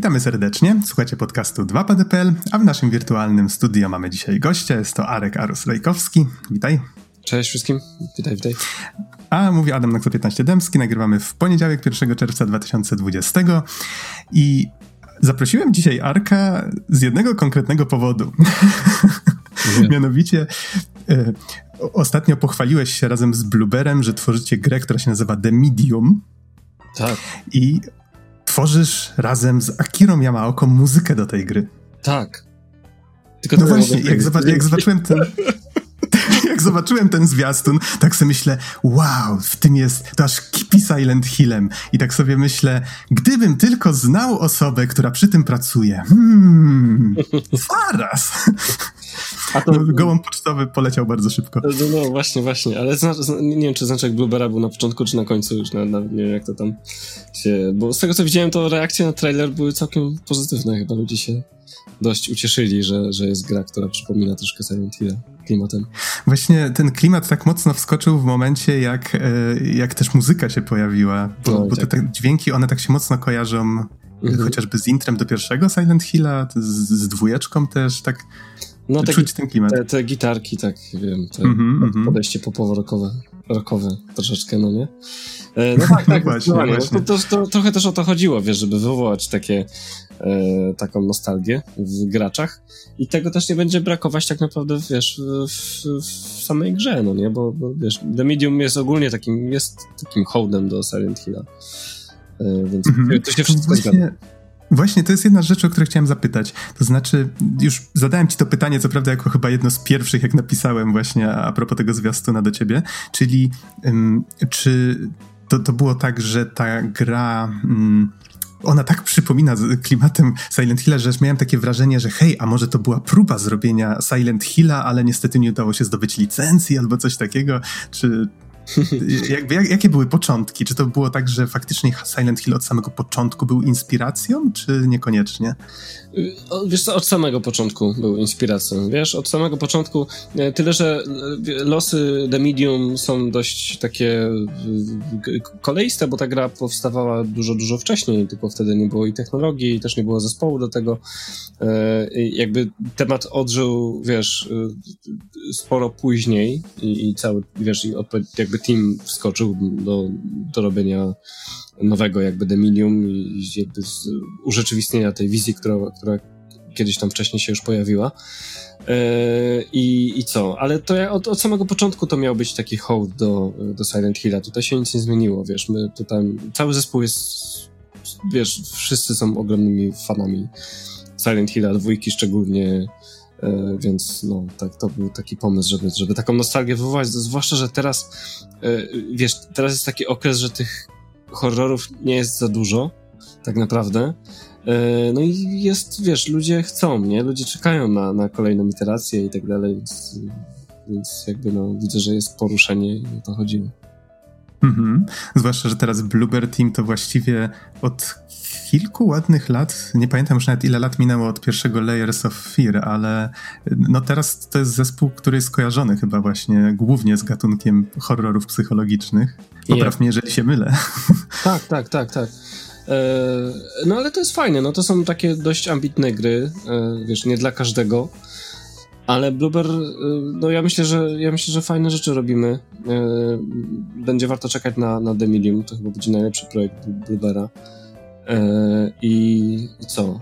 Witamy serdecznie, słuchacie podcastu 2PDPL, a w naszym wirtualnym studio mamy dzisiaj gościa, jest to Arek Arus-Lejkowski. Witaj. Cześć wszystkim, witaj, witaj. A mówi Adam Nakso 15 Dębski, nagrywamy w poniedziałek 1 czerwca 2020 i zaprosiłem dzisiaj Arka z jednego konkretnego powodu. Mianowicie e, ostatnio pochwaliłeś się razem z Blueberem, że tworzycie grę, która się nazywa The Medium. Tak. I tworzysz razem z Akirą Yamaoką muzykę do tej gry. Tak. Tylko no właśnie, jak, zobac jak zobaczyłem ten... jak zobaczyłem ten zwiastun, tak sobie myślę, wow, w tym jest, to aż kipi Silent Hillem. I tak sobie myślę, gdybym tylko znał osobę, która przy tym pracuje. Hmm, zaraz. A to... No, gołąb pocztowy poleciał bardzo szybko. No, no właśnie, właśnie, ale zna, nie wiem, czy znaczek Bluebera był na początku, czy na końcu już, na, na, nie wiem jak to tam się... Bo z tego, co widziałem, to reakcje na trailer były całkiem pozytywne. Chyba ludzie się dość ucieszyli, że, że jest gra, która przypomina troszkę Silent Hill klimatem. Właśnie ten klimat tak mocno wskoczył w momencie, jak, e, jak też muzyka się pojawiła, bo, no, bo te, tak. te dźwięki, one tak się mocno kojarzą mhm. chociażby z intrem do pierwszego Silent Hilla, z, z dwójeczką też, tak no, te, czuć ten klimat. Te, te, gitarki, tak, wiem, te mm -hmm, podejście popowo-rockowe, rockowe troszeczkę, no nie? E, no tak, tak, właśnie, no właśnie. To, to, to, trochę też o to chodziło, wiesz, żeby wywołać takie, e, taką nostalgię w graczach i tego też nie będzie brakować tak naprawdę, wiesz, w, w, samej grze, no nie? Bo, bo, wiesz, The Medium jest ogólnie takim, jest takim hołdem do Silent Hilla. E, więc mm -hmm. to się wszystko zgadza. Właśnie, to jest jedna rzecz, o której chciałem zapytać. To znaczy, już zadałem ci to pytanie, co prawda jako chyba jedno z pierwszych, jak napisałem właśnie a propos tego zwiastuna do ciebie, czyli czy to, to było tak, że ta gra... Ona tak przypomina klimatem Silent Hilla, że miałem takie wrażenie, że hej, a może to była próba zrobienia Silent Hilla, ale niestety nie udało się zdobyć licencji albo coś takiego, czy, Jakby, jak, jakie były początki? Czy to było tak, że faktycznie Silent Hill od samego początku był inspiracją, czy niekoniecznie? Wiesz co, od samego początku był inspiracją, wiesz, od samego początku, e, tyle, że e, losy The Medium są dość takie e, kolejiste, bo ta gra powstawała dużo, dużo wcześniej, tylko wtedy nie było i technologii, i też nie było zespołu do tego, jakby temat odżył, wiesz, sporo później i, i cały, wiesz, i jakby team wskoczył do, do robienia nowego jakby Dominium i jakby urzeczywistnienia tej wizji, która, która kiedyś tam wcześniej się już pojawiła. Yy, I, I co? Ale to ja od, od, samego początku to miał być taki hołd do, do Silent Hilla. Tutaj się nic nie zmieniło, wiesz, my tutaj, cały zespół jest, wiesz, wszyscy są ogromnymi fanami Silent Hilla, dwójki szczególnie, więc no, tak, to był taki pomysł, żeby, żeby taką nostalgię wywołać, zwłaszcza, że teraz, yy, wiesz, teraz jest taki okres, że tych horrorów nie jest za dużo, tak naprawdę. E, no i jest, wiesz, ludzie chcą, nie? Ludzie czekają na, na kolejną iterację i tak dalej, więc, więc jakby no, widzę, że jest poruszenie i o to chodziło. Mhm. Zwłaszcza, że teraz Bluebird Team to właściwie od kilku ładnych lat, nie pamiętam już nawet ile lat minęło od pierwszego Layers of Fear, ale no teraz to jest zespół, który jest kojarzony chyba właśnie głównie z gatunkiem horrorów psychologicznych. Popraw mnie, jeżeli się mylę. Tak, tak, tak, tak. E, no ale to jest fajne, no to są takie dość ambitne gry, e, wiesz, nie dla każdego. Ale Blueber, e, no ja myślę, że ja myślę, że fajne rzeczy robimy. Będzie warto czekać na, na The Medium, to chyba będzie najlepszy projekt Bluebera. I, I co?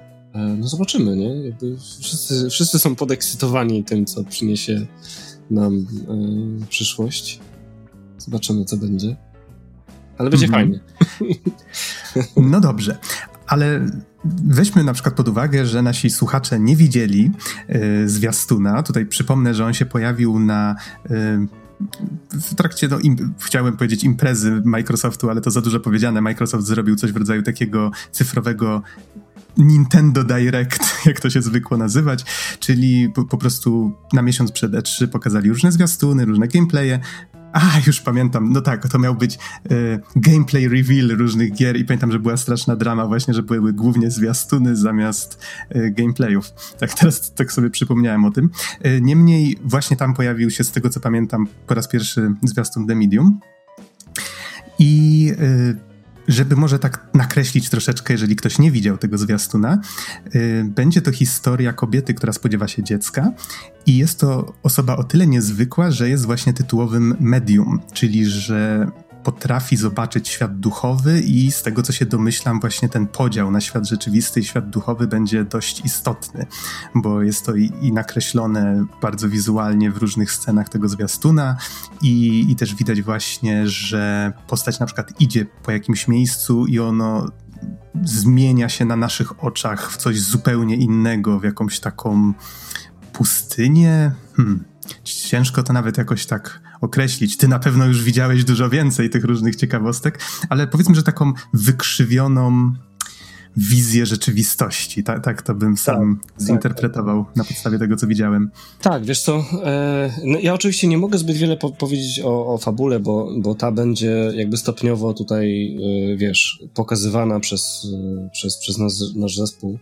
No zobaczymy, nie? Jakby wszyscy, wszyscy są podekscytowani tym, co przyniesie nam przyszłość. Zobaczymy, co będzie ale będzie mhm. fajnie. No dobrze, ale weźmy na przykład pod uwagę, że nasi słuchacze nie widzieli y, zwiastuna. Tutaj przypomnę, że on się pojawił na y, w trakcie, no, im, chciałem powiedzieć imprezy Microsoftu, ale to za dużo powiedziane. Microsoft zrobił coś w rodzaju takiego cyfrowego Nintendo Direct, jak to się zwykło nazywać, czyli po, po, prostu na miesiąc przed E3 pokazali różne zwiastuny, różne gameplaye, a, już pamiętam, no tak, to miał być y, gameplay reveal różnych gier i pamiętam, że była straszna drama właśnie, że były głównie zwiastuny zamiast y, gameplayów. Tak teraz tak sobie przypomniałem o tym. Y, niemniej właśnie tam pojawił się, z tego co pamiętam, po raz pierwszy zwiastun The Medium i żeby może tak nakreślić troszeczkę, jeżeli ktoś nie widział tego zwiastuna, yy, będzie to historia kobiety, która spodziewa się dziecka i jest to osoba o tyle niezwykła, że jest właśnie tytułowym medium, czyli że potrafi zobaczyć świat duchowy i z tego co się domyślam, właśnie ten podział na świat rzeczywisty i świat duchowy będzie dość istotny, bo jest to i, i nakreślone bardzo wizualnie w różnych scenach tego zwiastuna i, i też widać właśnie, że postać na przykład idzie po jakimś miejscu i ono zmienia się na naszych oczach w coś zupełnie innego, w jakąś taką pustynię. Hmm. Ciężko to nawet jakoś tak określić. Ty na pewno już widziałeś dużo więcej tych różnych ciekawostek, ale powiedzmy, że taką wykrzywioną wizję rzeczywistości. Tak, tak to bym sam tak, zinterpretował tak, tak. na podstawie tego, co widziałem. Tak, wiesz co, e, no ja oczywiście nie mogę zbyt wiele po powiedzieć o, o fabule, bo, bo ta będzie jakby stopniowo tutaj, e, wiesz, pokazywana przez, e, przez, przez nas, nasz zespół.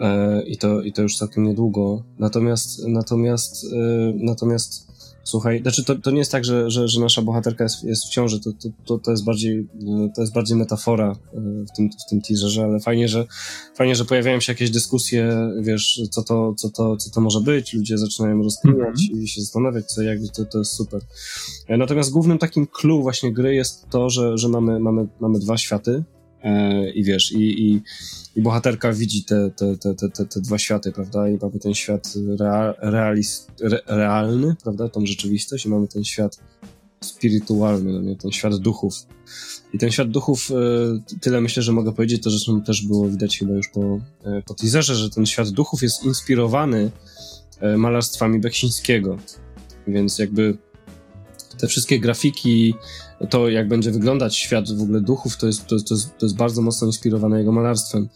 E, I to, I to już całkiem niedługo. Natomiast, natomiast, natomiast Słuchaj, znaczy to, to nie jest tak, że, że, że nasza bohaterka jest, jest w ciąży, to, to, to, to, jest bardziej, to jest bardziej metafora e, w tym, w tym teaserze, ale fajnie, że, fajnie, że pojawiają się jakieś dyskusje, wiesz, co to, co to, co to może być, ludzie zaczynają rozkminiać mm -hmm. i się zastanawiać, co jak, to, to jest super. E, natomiast głównym takim clue właśnie gry jest to, że, że mamy, mamy, mamy dwa światy, E, I wiesz, i, i, i bohaterka widzi te, te, te, te, te dwa światy, prawda? I mamy ten świat real, realist, re, realny, prawda? Tą rzeczywistość, i mamy ten świat spirytualny, no ten świat duchów. I ten świat duchów, e, tyle myślę, że mogę powiedzieć, to zresztą też było widać chyba już po, e, po teaserze, że ten świat duchów jest inspirowany malarstwami Beksińskiego. Więc jakby te wszystkie grafiki, to jak będzie wyglądać świat w ogóle duchów, to jest, to jest, to jest, to jest bardzo mocno inspirowane jego malarstwem.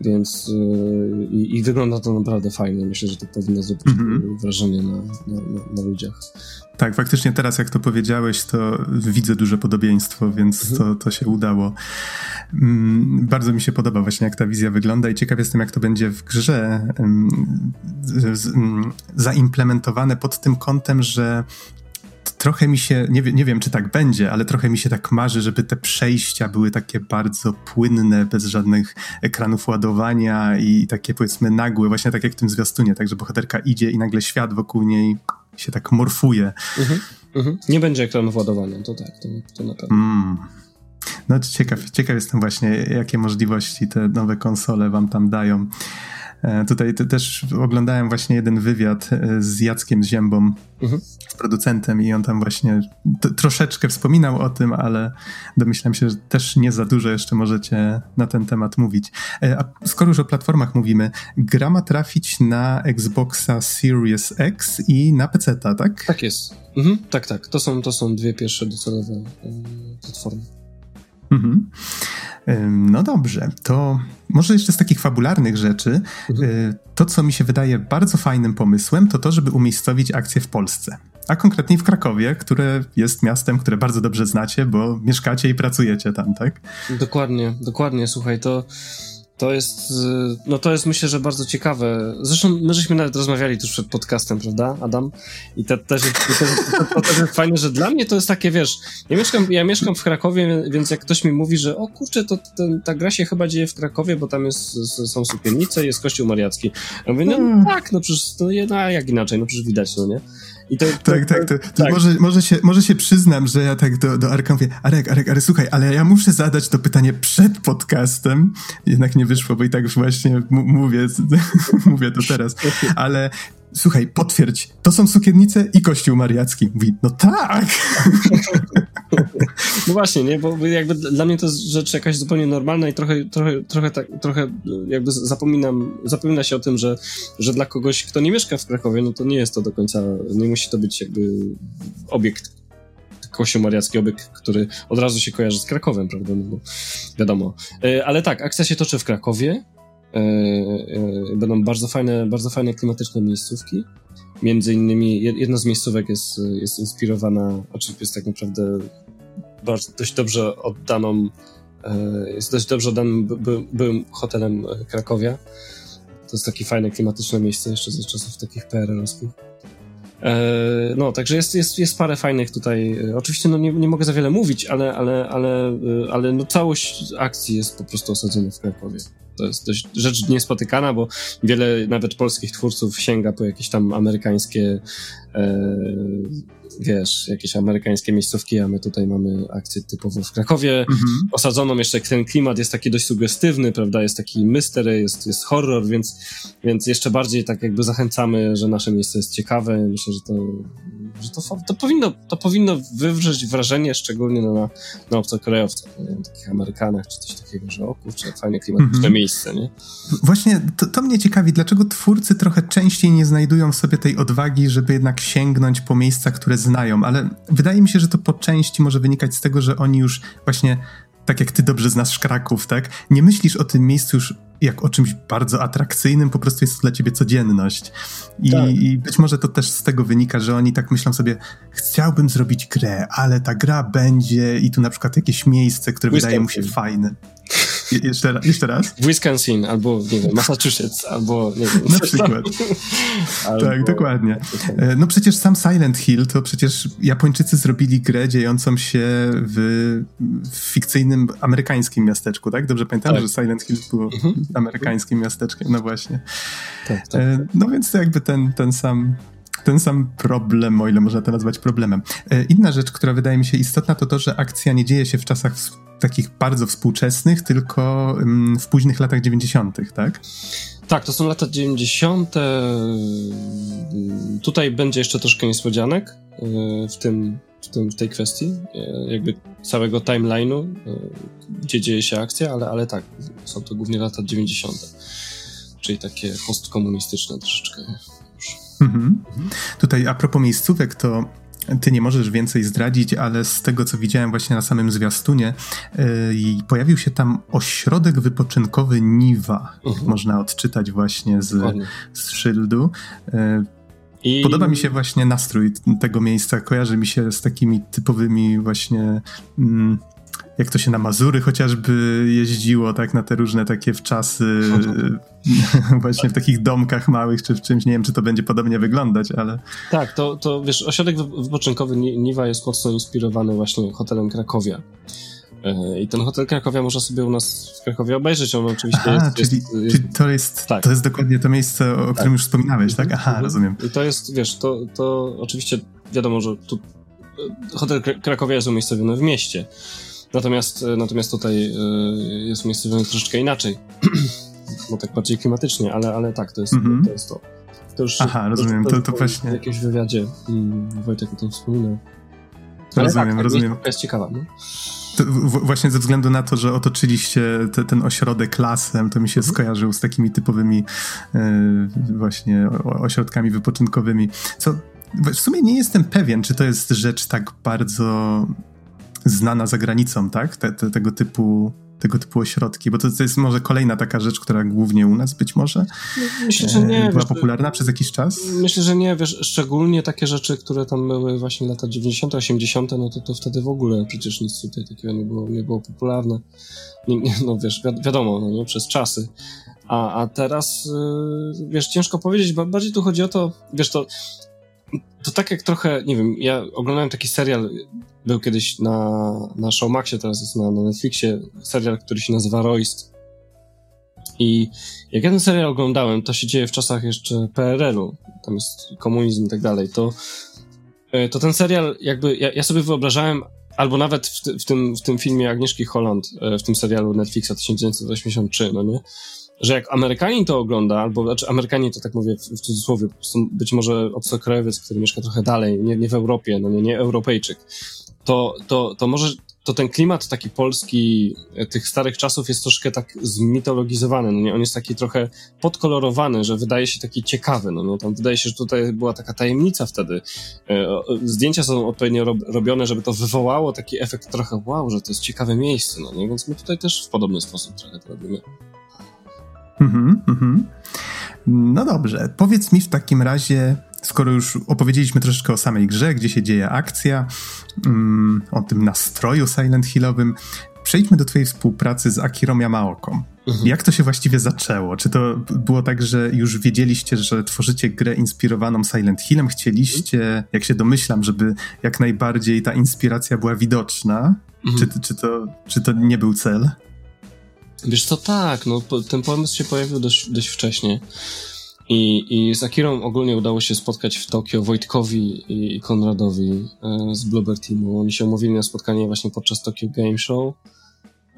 Więc yy, i, wygląda to naprawdę fajnie. Myślę, że to powinno zrobić mm -hmm. wrażenie na, na, na, ludziach. Tak, faktycznie teraz jak to powiedziałeś, to widzę duże podobieństwo, więc mm -hmm. to, to się udało. Mm, bardzo mi się podoba właśnie jak ta wizja wygląda i ciekaw jestem jak to będzie w grze mm, zaimplementowane pod tym kątem, że trochę mi się, nie, nie wiem czy tak będzie, ale trochę mi się tak marzy, żeby te przejścia były takie bardzo płynne, bez żadnych ekranów ładowania i takie powiedzmy nagłe, właśnie tak jak w tym zwiastunie, tak, że bohaterka idzie i nagle świat wokół niej się tak morfuje. Mhm, mhm. Nie będzie ekranów ładowania, to tak, to, to na pewno. Mm. No ciekaw, ciekaw jestem właśnie, jakie możliwości te nowe konsole wam tam dają. E, tutaj też oglądałem właśnie jeden wywiad e, z Jackiem Ziębą, mhm. z producentem i on tam właśnie troszeczkę wspominał o tym, ale domyślam się, że też nie za dużo jeszcze możecie na ten temat mówić. E, a skoro już o platformach mówimy, gra ma trafić na Xboxa Series X i na PC, tak? Tak jest. Mhm. Tak, tak. To są, to są dwie pierwsze docelowe platformy. Mhm. No dobrze, to może jeszcze z takich fabularnych rzeczy, mhm. Y, to co mi się wydaje bardzo fajnym pomysłem, to to, żeby umiejscowić akcję w Polsce. A konkretniej w Krakowie, które jest miastem, które bardzo dobrze znacie, bo mieszkacie i pracujecie tam, tak? Dokładnie, dokładnie. Słuchaj, to to jest, no to jest myślę, że bardzo ciekawe. Zresztą my żeśmy nawet rozmawiali tuż przed podcastem, prawda, Adam? I to też jest, fajne, że dla mnie to jest takie, wiesz, ja mieszkam, ja mieszkam w Krakowie, więc jak ktoś mi mówi, że o kurczę, to ten, ta gra się chyba dzieje w Krakowie, bo tam jest, są sukiennice i jest kościół mariacki. Ja mówię, no hmm. tak, no przecież, to, no, jak inaczej, no przecież widać, no nie? I to, tak, tak, to, to tak. Może, może, się, może się przyznam, że ja tak do, do Arka mówię, Arek, Arek, ale słuchaj, ale ja muszę zadać to pytanie przed podcastem. Jednak nie wyszło, bo i tak już właśnie mówię, mówię to teraz. Ale słuchaj, potwierdź, to są sukiennice i kościół mariacki. Mówi, no tak! No właśnie, nie, bo jakby dla mnie to jest rzecz jakaś zupełnie normalna i trochę, trochę, trochę, tak, trochę jakby zapominam, zapomina się o tym, że, że dla kogoś, kto nie mieszka w Krakowie, no to nie jest to do końca, nie musi to być jakby obiekt Kościół Mariacki, obiekt, który od razu się kojarzy z Krakowem, prawda, no bo wiadomo. E, ale tak, akcja się toczy w Krakowie, e, e, będą bardzo fajne, bardzo fajne klimatyczne miejscówki, Między innymi jedna z miejscówek jest, jest inspirowana, oczywiście jest tak naprawdę bardzo, dość dobrze oddaną, e, jest dość dobrze oddanym by, byłym hotelem Krakowia. To jest takie fajne, klimatyczne miejsce jeszcze ze czasów takich PRL-owskich. no, także jest, jest, jest parę fajnych tutaj. Oczywiście no, nie, nie mogę za wiele mówić, ale, ale, ale, ale no, całość akcji jest po prostu osadzona w Krakowie. To jest dość rzecz niespotykana, bo wiele nawet polskich twórców sięga po jakieś tam amerykańskie e, wiesz, jakieś amerykańskie miejscówki, a my tutaj mamy akcję typowo w Krakowie, mhm. osadzoną jeszcze ten klimat jest taki dość sugestywny, prawda, jest taki mystery, jest, jest horror, więc, więc jeszcze bardziej tak jakby zachęcamy, że nasze miejsce jest ciekawe, myślę, że to, że to, to powinno, to powinno wywrzeć wrażenie, szczególnie na, na obcokrajowcach, nie? takich Amerykanach, czy coś takiego, że o kurczę, fajne klimatyczne mhm. miejsce, nie? Właśnie to, to mnie ciekawi, dlaczego twórcy trochę częściej nie znajdują w sobie tej odwagi, żeby jednak sięgnąć po miejsca, które znają, ale wydaje mi się, że to po części może wynikać z tego, że oni już właśnie, tak jak ty dobrze znasz Kraków, tak? Nie myślisz o tym miejscu już jak o czymś bardzo atrakcyjnym, po prostu jest to dla ciebie codzienność. I, tak. I, być może to też z tego wynika, że oni tak myślą sobie, chciałbym zrobić grę, ale ta gra będzie i tu na przykład jakieś miejsce, które wydaje mu się fajne. Je, jeszcze, jeszcze raz? Wisconsin, albo nie wiem, Massachusetts, albo nie wiem. Na przykład. albo... Tak, dokładnie. E, no przecież sam Silent Hill, to przecież Japończycy zrobili grę dziejącą się w, w fikcyjnym amerykańskim miasteczku, tak? Dobrze pamiętam, tak. że Silent Hill było mhm. amerykańskim miasteczkiem, no właśnie. Tak, tak, e, tak. No więc to jakby ten, ten sam ten sam problem, o ile można to nazwać problemem. E, inna rzecz, która wydaje mi się istotna, to to, że akcja nie dzieje się w czasach takich bardzo współczesnych, tylko mm, w późnych latach 90., tak? Tak, to są lata 90. Tutaj będzie jeszcze troszkę niespodzianek e, w tym, w, tym, w tej kwestii, e, jakby całego timeline'u, gdzie dzieje się akcja, ale, ale tak, są to głównie lata 90. Czyli takie postkomunistyczne troszeczkę. Mhm. Tutaj a propos miejscówek, to ty nie możesz więcej zdradzić, ale z tego, co widziałem właśnie na samym zwiastunie, yy, pojawił się tam ośrodek wypoczynkowy Niwa. Mhm. Można odczytać właśnie z, z szyldu. Yy, i... Podoba mi się właśnie nastrój tego miejsca. Kojarzy mi się z takimi typowymi właśnie mm, jak to się na Mazury chociażby jeździło, tak, na te różne takie wczasy, właśnie w takich domkach małych, czy w czymś, nie wiem, czy to będzie podobnie wyglądać, ale... Tak, to, to wiesz, ośrodek wypoczynkowy Niwa jest mocno inspirowany właśnie hotelem Krakowia. E, I ten hotel Krakowia można sobie u nas w Krakowie obejrzeć. On oczywiście Aha, jest, czyli, jest, czyli to, jest, tak. to jest dokładnie to miejsce, o którym tak. już wspominałeś, tak? Aha, mhm. rozumiem. I to jest, wiesz, to, to oczywiście wiadomo, że tu e, hotel Krakowia jest umiejscowiony w mieście. Natomiast, e, natomiast tutaj e, jest umiejscowiony troszeczkę inaczej. Bo tak bardziej klimatycznie, ale, ale tak, to jest, mm -hmm. to, jest to. to już, Aha, rozumiem, to, to, to właśnie... W jakimś wywiadzie mm, Wojtek o tym wspominał. Ale rozumiem, tak, rozumiem. To jest ciekawa, no? właśnie ze względu na to, że otoczyliście te, ten ośrodek lasem, to mi się mhm. skojarzył z takimi typowymi e, właśnie ośrodkami wypoczynkowymi. Co w sumie nie jestem pewien, czy to jest rzecz tak bardzo znana za granicą, tak? Te, te, tego typu tego typu ośrodki, bo to, to, jest może kolejna taka rzecz, która głównie u nas być może Myślę, że nie, była wiesz, popularna przez jakiś czas? Myślę, że nie, wiesz, szczególnie takie rzeczy, które tam były właśnie lata 90., 80., no to, to wtedy w ogóle przecież nic tutaj takiego nie było, nie było popularne. Nie, nie, no wiesz, wi wiadomo, no nie, przez czasy. A, a teraz, yy, wiesz, ciężko powiedzieć, bo bardziej tu chodzi o to, wiesz, to to tak jak trochę, nie wiem, ja oglądałem taki serial, był kiedyś na, na Showmaxie, teraz jest na, na Netflixie, serial, który się nazywa Royst. I jak ja ten serial oglądałem, to się dzieje w czasach jeszcze PRL-u, tam jest komunizm i tak dalej, to, e, to ten serial jakby, ja, ja sobie wyobrażałem, albo nawet w, w, tym, w tym filmie Agnieszki Holland, e, w tym serialu Netflixa 1983, no nie? Że jak Amerykanin to ogląda, albo znaczy Amerykanin to tak mówię w, w cudzysłowie, być może obcokrajowiec, który mieszka trochę dalej, nie, nie w Europie, no nie, nie Europejczyk, to, to, to może to ten klimat taki polski e, tych starych czasów jest troszkę tak zmitologizowany, no nie? On jest taki trochę podkolorowany, że wydaje się taki ciekawy, no nie? Tam wydaje się, że tutaj była taka tajemnica wtedy. E, zdjęcia są odpowiednio robione, żeby to wywołało taki efekt trochę wow, że to jest ciekawe miejsce, no nie? Więc my tutaj też w podobny sposób trochę to robimy. Mhm, mhm. No dobrze, powiedz mi w takim razie, skoro już opowiedzieliśmy troszeczkę o samej grze, gdzie się dzieje akcja, mm, o tym nastroju Silent Hillowym, przejdźmy do twojej współpracy z Akirą Yamaoką. Mhm. Jak to się właściwie zaczęło? Czy to było tak, że już wiedzieliście, że tworzycie grę inspirowaną Silent Hillem? Chcieliście, jak się domyślam, żeby jak najbardziej ta inspiracja była widoczna? Mhm. Czy, czy, to, czy to nie był cel? Wiesz co, tak, no ten pomysł się pojawił dość, dość wcześnie. I, I z Akirą ogólnie udało się spotkać w Tokio Wojtkowi i Konradowi e, z Bloober Teamu. Oni się umówili na spotkanie właśnie podczas Tokyo Game Show.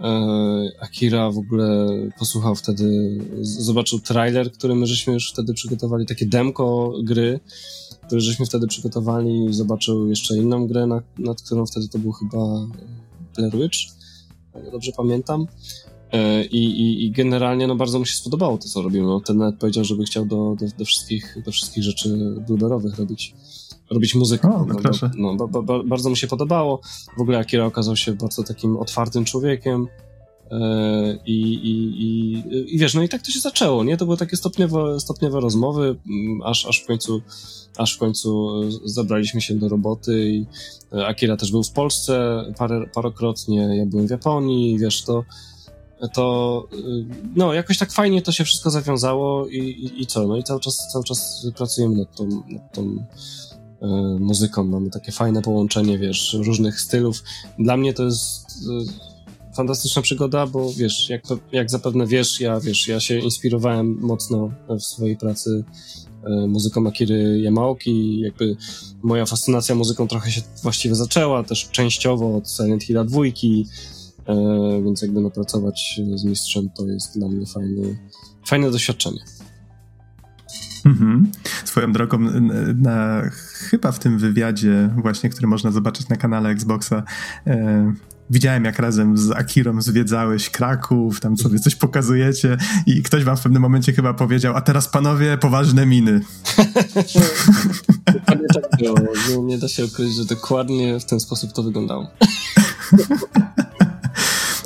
E, Akira w ogóle posłuchał wtedy, zobaczył trailer, który my żeśmy już wtedy przygotowali, takie demko gry, które żeśmy wtedy przygotowali. Zobaczył jeszcze inną grę, nad, nad którą wtedy to był chyba Blair Witch, dobrze pamiętam. E, I, i, I, generalnie no, bardzo mu się spodobało to, co robimy. No, ten nawet powiedział, żeby chciał do, do, do, wszystkich, do wszystkich rzeczy blueberowych robić, robić muzykę. O, no, no, no ba, ba, bardzo mu się podobało. W ogóle Akira okazał się bardzo takim otwartym człowiekiem. E, I, i, i, wiesz, no i tak to się zaczęło, nie? To były takie stopniowe, stopniowe rozmowy, mm, aż, aż w końcu aż w końcu zabraliśmy się do roboty i Akira też był w Polsce parę, parokrotnie, ja byłem w Japonii, wiesz, to to y, no, jakoś tak fajnie to się wszystko zawiązało i, i, i co? No i cały czas, cały czas pracujemy nad tą, nad tą y, muzyką. Mamy takie fajne połączenie, wiesz, różnych stylów. Dla mnie to jest y, fantastyczna przygoda, bo wiesz, jak, jak zapewne wiesz, ja wiesz, ja się inspirowałem mocno w swojej pracy y, muzyką Akiry Yamaoki, jakby moja fascynacja muzyką trochę się właściwie zaczęła, też częściowo od Silent Hilla dwójki, E, więc jakby no pracować z mistrzem to jest dla mnie fajny, fajne doświadczenie. Mhm. Swoją drogą, na, chyba w tym wywiadzie, właśnie, który można zobaczyć na kanale Xboxa, e, widziałem, jak razem z Akirą zwiedzałeś Kraków, tam sobie coś pokazujecie, i ktoś wam w pewnym momencie chyba powiedział: A teraz panowie, poważne miny. Dokładnie tak było. Nie da się ukryć, że dokładnie w ten sposób to wyglądało.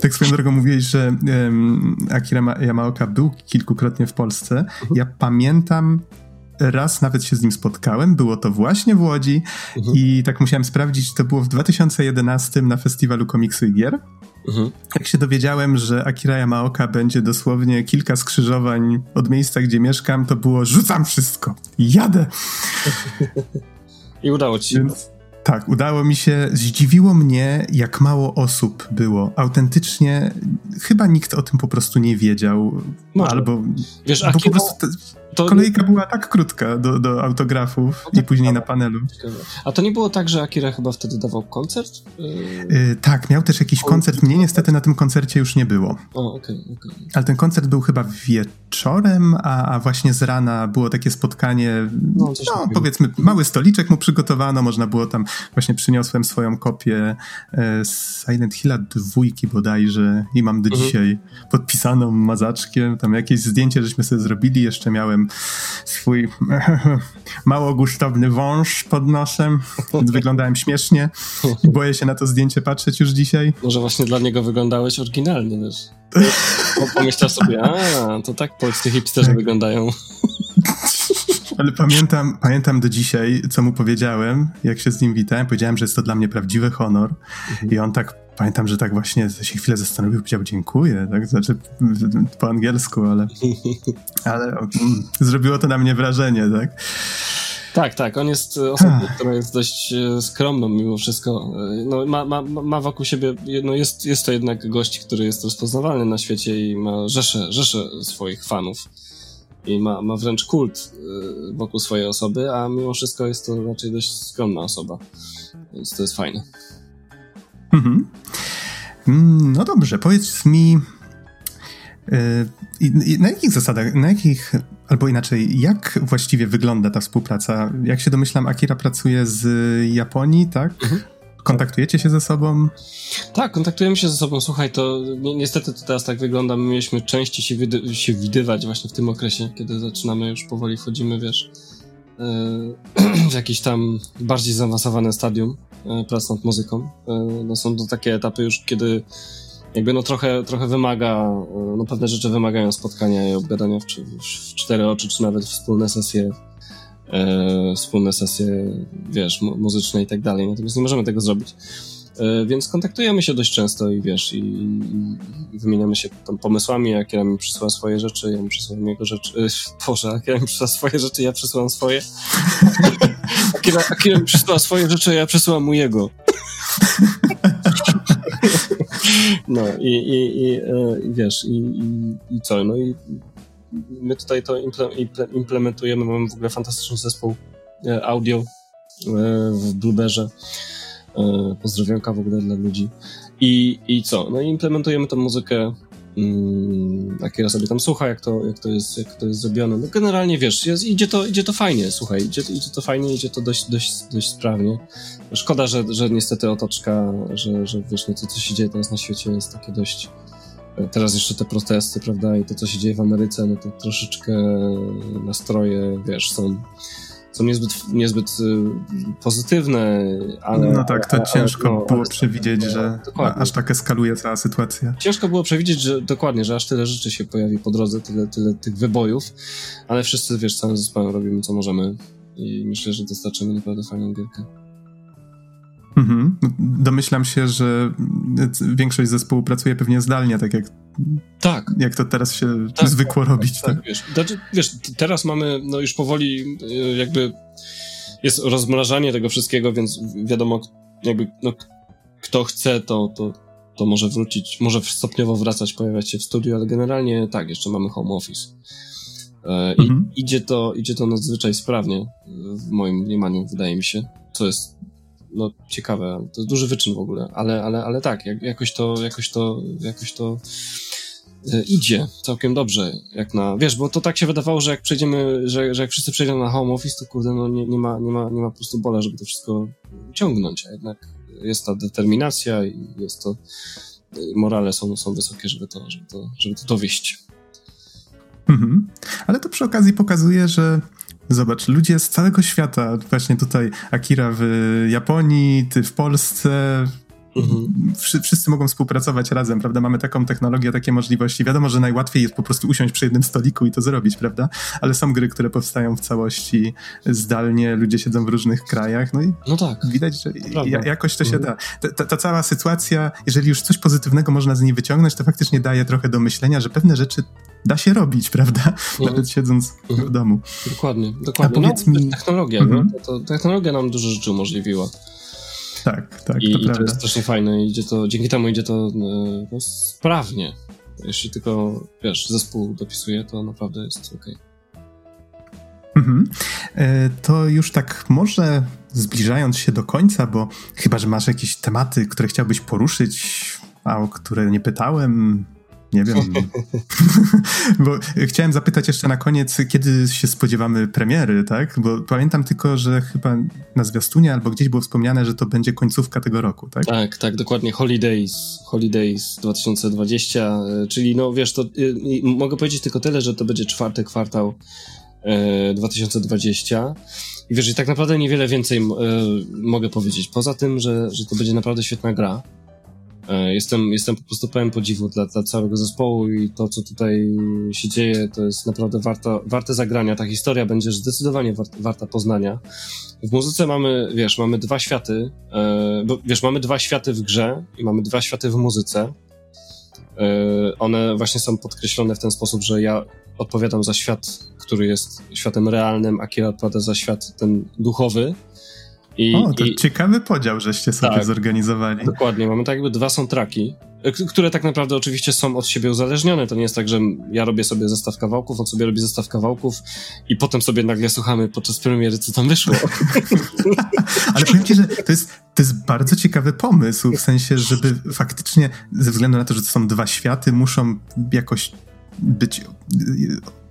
Tak swoją drogą mówiłeś, że um, Akira Yamaoka był kilkukrotnie w Polsce. Mhm. Ja pamiętam raz nawet się z nim spotkałem, było to właśnie w Łodzi mhm. i tak musiałem sprawdzić, to było w 2011 na festiwalu komiksu i gier. Mhm. Jak się dowiedziałem, że Akira Yamaoka będzie dosłownie kilka skrzyżowań od miejsca, gdzie mieszkam, to było rzucam wszystko, jadę. I udało ci się. Więc, tak, udało mi się. Zdziwiło mnie, jak mało osób było. Autentycznie, chyba nikt o tym po prostu nie wiedział. Może. Albo. Wiesz, bo po prostu to... kolejka była tak krótka do, do autografów no tak, i później na panelu. A to nie było tak, że Akira chyba wtedy dawał koncert? Yy, tak, miał też jakiś koncert. Mnie niestety na tym koncercie już nie było. O, okej, okay, okay, Ale ten koncert był chyba wieczorem, a, a właśnie z rana było takie spotkanie. No, no powiedzmy, mały stoliczek mu przygotowano, można było tam Właśnie przyniosłem swoją kopię e, Silent Hilla dwójki bodajże i mam do mhm. dzisiaj podpisaną mazaczkiem. Tam jakieś zdjęcie żeśmy sobie zrobili. Jeszcze miałem swój mało gusztowny wąż pod nosem. Wyglądałem śmiesznie i boję się na to zdjęcie patrzeć już dzisiaj. Może właśnie dla niego wyglądałeś oryginalnie, wiesz? Pomyślał sobie, a, to tak polscy hipsterzy tak. wyglądają. Ale pamiętam, pamiętam do dzisiaj, co mu powiedziałem, jak się z nim witałem. Powiedziałem, że jest to dla mnie prawdziwy honor. Mhm. I on tak, pamiętam, że tak właśnie się chwilę zastanowił, powiedział dziękuję, tak? Znaczy po angielsku, ale, ale mm, zrobiło to na mnie wrażenie, tak? Tak, tak. On jest osobą, która jest dość e, skromną mimo wszystko. E, no, ma, ma, ma wokół siebie, no jest, jest to jednak gość, który jest rozpoznawalny na świecie i ma rzesze, rzesze swoich fanów i ma, ma wręcz kult y, wokół swojej osoby, a mimo wszystko jest to raczej dość skromna osoba. Więc to jest fajne. Mhm. Mm, no dobrze, powiedz mi, y, na jakich zasadach, na jakich, albo inaczej, jak właściwie wygląda ta współpraca? Jak się domyślam, Akira pracuje z Japonii, tak? Mhm. Kontaktujecie się ze sobą? Tak, kontaktujemy się ze sobą. Słuchaj, to ni niestety to teraz tak wygląda. My mieliśmy częściej się, się widywać właśnie w tym okresie, kiedy zaczynamy już powoli wchodzimy, wiesz, yy, w jakieś tam bardziej zaawansowane stadium yy, prac nad muzyką. Yy, no są to takie etapy już, kiedy jakby no trochę, trochę wymaga, no pewne rzeczy wymagają spotkania i obgadania w, w cztery oczy, czy nawet wspólne sesje e, wspólne sesje, wiesz, muzyczne i tak dalej. Natomiast nie możemy tego zrobić. E, więc kontaktujemy się dość często i wiesz, i, i wymieniamy się tam pomysłami, jak ja mi przysyła swoje rzeczy, ja mi przysyłam jego rzeczy. E, Boże, jak ja mi przysyła swoje rzeczy, ja przysyłam swoje. Akira, Akira mi przysyła swoje rzeczy, ja przysyłam mu jego. No i, i, i, e, i wiesz, i, i, i co? No i my tutaj to implementujemy, mamy w ogóle fantastyczny zespół e, audio e, w Blueberze. Pozdrowionka w ogóle dla ludzi. I, i co? No i implementujemy tą muzykę Mm, Akira sobie tam słucha, jak to, jak to, jest, jak to jest zrobione. No generalnie wiesz, jest, idzie, to, idzie to fajnie, słuchaj, idzie, idzie to fajnie, idzie to dość, dość, dość sprawnie. Szkoda, że, że niestety otoczka, że, że wiesz, no to, co się dzieje teraz na świecie jest takie dość... Teraz jeszcze te protesty, prawda, i to, co się dzieje w Ameryce, no to troszeczkę nastroje, wiesz, są są niezbyt, niezbyt y, pozytywne, ale... No tak, to ale, ciężko no, było przewidzieć, że dokładnie. aż tak eskaluje cała sytuacja. Ciężko było przewidzieć, że dokładnie, że aż tyle rzeczy się pojawi po drodze, tyle, tyle tych wybojów, ale wszyscy, wiesz, całym zespołem robimy co możemy i myślę, że dostarczymy naprawdę fajną gierkę. Mhm. Domyślam się, że większość zespołu pracuje pewnie zdalnie, tak jak, tak. jak to teraz się tak, zwykło tak, robić. Tak, tak. Wiesz, znaczy, wiesz, teraz mamy no już powoli y, jakby jest rozmrażanie tego wszystkiego, więc wiadomo jakby no, kto chce, to, to, to może wrócić, może stopniowo wracać, pojawiać się w studiu, ale generalnie tak, jeszcze mamy home office. E, mhm. I idzie to, idzie to nadzwyczaj sprawnie, w moim mniemaniu, wydaje mi się, co jest no, ciekawe. To jest duży wyczyn w ogóle, ale, ale, ale tak, jak, jakoś to, jakoś to, jakoś to e, idzie całkiem dobrze, jak na, wiesz, bo to tak się wydawało, że jak przejdziemy, że, że jak wszyscy przejdą na home office, to kurde, no nie, nie ma, nie ma, nie ma po prostu bola, żeby to wszystko ciągnąć, a jednak jest ta determinacja i jest to, morale są, są wysokie, żeby to, żeby to, żeby to dowieść. Mhm. Ale to przy okazji pokazuje, że Zobacz, ludzie z całego świata, właśnie tutaj Akira w Japonii, ty w Polsce, Mhm. Wszyscy mogą współpracować razem, prawda? Mamy taką technologię, takie możliwości. Wiadomo, że najłatwiej jest po prostu usiąść przy jednym stoliku i to zrobić, prawda? Ale są gry, które powstają w całości zdalnie, ludzie siedzą w różnych krajach, no i no tak. widać, że ja, jakoś to się mhm. da. Ta, ta, cała sytuacja, jeżeli już coś pozytywnego można z niej wyciągnąć, to faktycznie daje trochę do myślenia, że pewne rzeczy da się robić, prawda? Mhm. Nawet siedząc w domu. Dokładnie, dokładnie. A powiedz no, mi... Technologia, mhm. no, to, technologia nam dużo rzeczy umożliwiła. Tak, tak, I, to i to jest strasznie fajne. Idzie to, dzięki temu idzie to e, no, sprawnie. Jeśli tylko, wiesz, zespół dopisuje, to naprawdę jest ok. Mhm. E, to już tak może zbliżając się do końca, bo chyba, że masz jakieś tematy, które chciałbyś poruszyć, a o które nie pytałem, nie wiem. Bo chciałem zapytać jeszcze na koniec, kiedy się spodziewamy premiery, tak? Bo pamiętam tylko, że chyba na zwiastunie albo gdzieś było wspomniane, że to będzie końcówka tego roku, tak? Tak, tak, dokładnie. Holidays, Holidays 2020, e, czyli no wiesz, to y, mogę powiedzieć tylko tyle, że to będzie czwarty kwartał 2020. E, I wiesz, i tak naprawdę niewiele więcej e, mogę powiedzieć. Poza tym, że, że to będzie naprawdę świetna gra. E, jestem, jestem po prostu pełen podziwu dla, dla całego zespołu i to, co tutaj się dzieje, to jest naprawdę warto, warte zagrania. Ta historia będzie zdecydowanie warta, warta poznania. W muzyce mamy, wiesz, mamy dwa światy, e, bo wiesz, mamy dwa światy w grze i mamy dwa światy w muzyce. E, one właśnie są podkreślone w ten sposób, że ja odpowiadam za świat, który jest światem realnym, a Kira odpowiada za świat ten duchowy. I, o, to i, ciekawy podział, żeście sobie tak, zorganizowali. Dokładnie, mamy tak jakby dwa soundtracki, e, które tak naprawdę oczywiście są od siebie uzależnione. To nie jest tak, że ja robię sobie zestaw kawałków, on sobie robi zestaw kawałków i potem sobie nagle słuchamy podczas premiery, co tam wyszło. Ale powiem ci, że to jest, to jest bardzo ciekawy pomysł, w sensie, żeby faktycznie, ze względu na to, że to są dwa światy, muszą jakoś być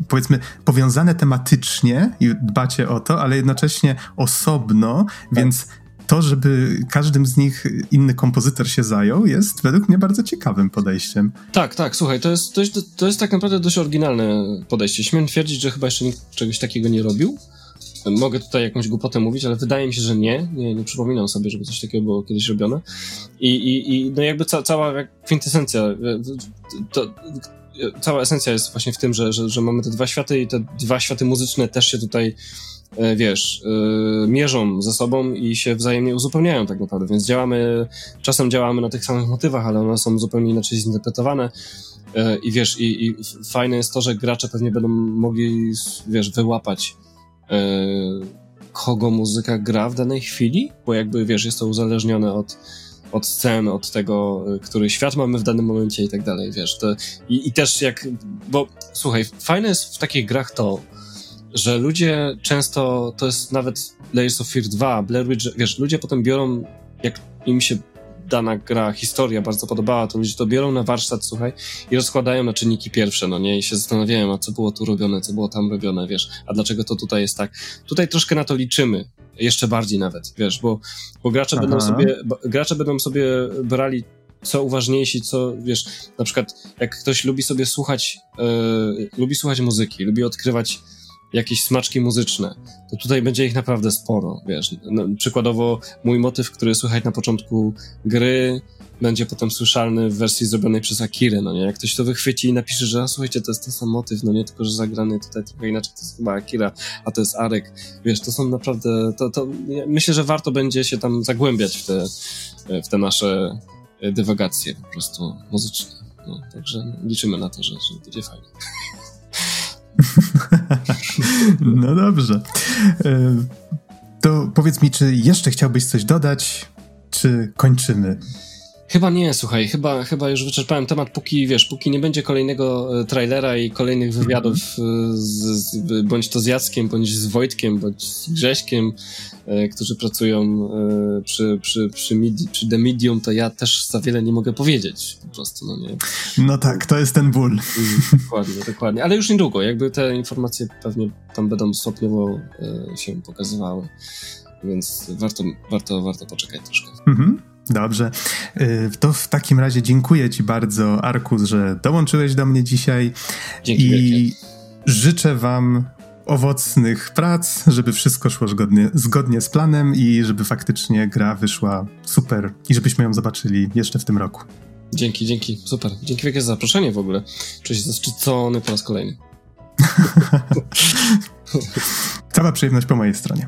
powiedzmy powiązane tematycznie i dbacie o to, ale jednocześnie osobno, tak. więc to, żeby każdym z nich inny kompozytor się zajął, jest według mnie bardzo ciekawym podejściem. Tak, tak, słuchaj, to jest, to jest, to jest tak naprawdę dość oryginalne podejście. Śmiem twierdzić, że chyba jeszcze nikt czegoś takiego nie robił. Mogę tutaj jakąś głupotę mówić, ale wydaje mi się, że nie. Nie, nie przypominam sobie, żeby coś takiego było kiedyś robione. I, i, i no jakby ca, cała kwintesencja, to, cała esencja jest właśnie w tym, że, że, że mamy te dwa światy i te dwa światy muzyczne też się tutaj E, wiesz, yy, mierzą ze sobą i się wzajemnie uzupełniają tak naprawdę, więc działamy, czasem działamy na tych samych motywach, ale one są zupełnie inaczej zinterpretowane. Yy, i wiesz, i, i, fajne jest to, że gracze pewnie będą mogli, wiesz, wyłapać kogo muzyka gra w danej chwili, bo jakby, wiesz, jest to uzależnione od od scen, od tego, który świat mamy w danym momencie i tak dalej, wiesz. To, i, I też jak, bo słuchaj, fajne jest w takich grach to, że ludzie często, to jest nawet Layers of Fear 2, Blair Witch, wiesz, ludzie potem biorą, jak im się dana gra, historia bardzo podobała, to ludzie to biorą na warsztat, słuchaj, i rozkładają na czynniki pierwsze, no nie, i się zastanawiają, a co było tu robione, co było tam robione, wiesz, a dlaczego to tutaj jest tak. Tutaj troszkę na to liczymy, jeszcze bardziej nawet, wiesz, bo, bo gracze będą sobie, gracze będą sobie brali co uważniejsi, co, wiesz, na przykład jak ktoś lubi sobie słuchać, yy, lubi słuchać muzyki, lubi odkrywać jakieś smaczki muzyczne, to tutaj będzie ich naprawdę sporo, wiesz. No, przykładowo mój motyw, który słychać na początku gry, będzie potem słyszalny w wersji zrobionej przez Akirę, no nie? Jak ktoś to wychwyci i napisze, że a, słuchajcie, to jest ten sam motyw, no nie, tylko że zagrany tutaj trochę inaczej, to jest chyba Akira, a to jest Arek, wiesz, to są naprawdę, to, to myślę, że warto będzie się tam zagłębiać w te, w te nasze dywagacje po prostu muzyczne. No, także liczymy na to, że, że będzie fajnie. no dobrze. E, to powiedz mi, czy jeszcze chciałbyś coś dodać, czy kończymy? Chyba nie, słuchaj, chyba, chyba już wyczerpałem temat, póki, wiesz, póki nie będzie kolejnego e, trailera i kolejnych wywiadów mhm. z, z, bądź to z Jackiem, bądź z Wojtkiem, bądź z Grześkiem, e, którzy pracują e, przy, przy, przy, midi, przy The Medium, to ja też za wiele nie mogę powiedzieć, po prostu, no nie. No tak, to jest ten ból. Mm, dokładnie, dokładnie, ale już niedługo, jakby te informacje pewnie tam będą stopniowo e, się pokazywały, więc warto, warto, warto poczekać troszkę. Mhm. Dobrze. Y, to w takim razie dziękuję Ci bardzo, Arkus, że dołączyłeś do mnie dzisiaj. Dzięki I wielkie. życzę Wam owocnych prac, żeby wszystko szło zgodnie, zgodnie z planem i żeby faktycznie gra wyszła super i żebyśmy ją zobaczyli jeszcze w tym roku. Dzięki, dzięki, super. Dzięki wielkie za zaproszenie w ogóle. Czuję się zaszczycony po raz kolejny. Cała przyjemność po mojej stronie.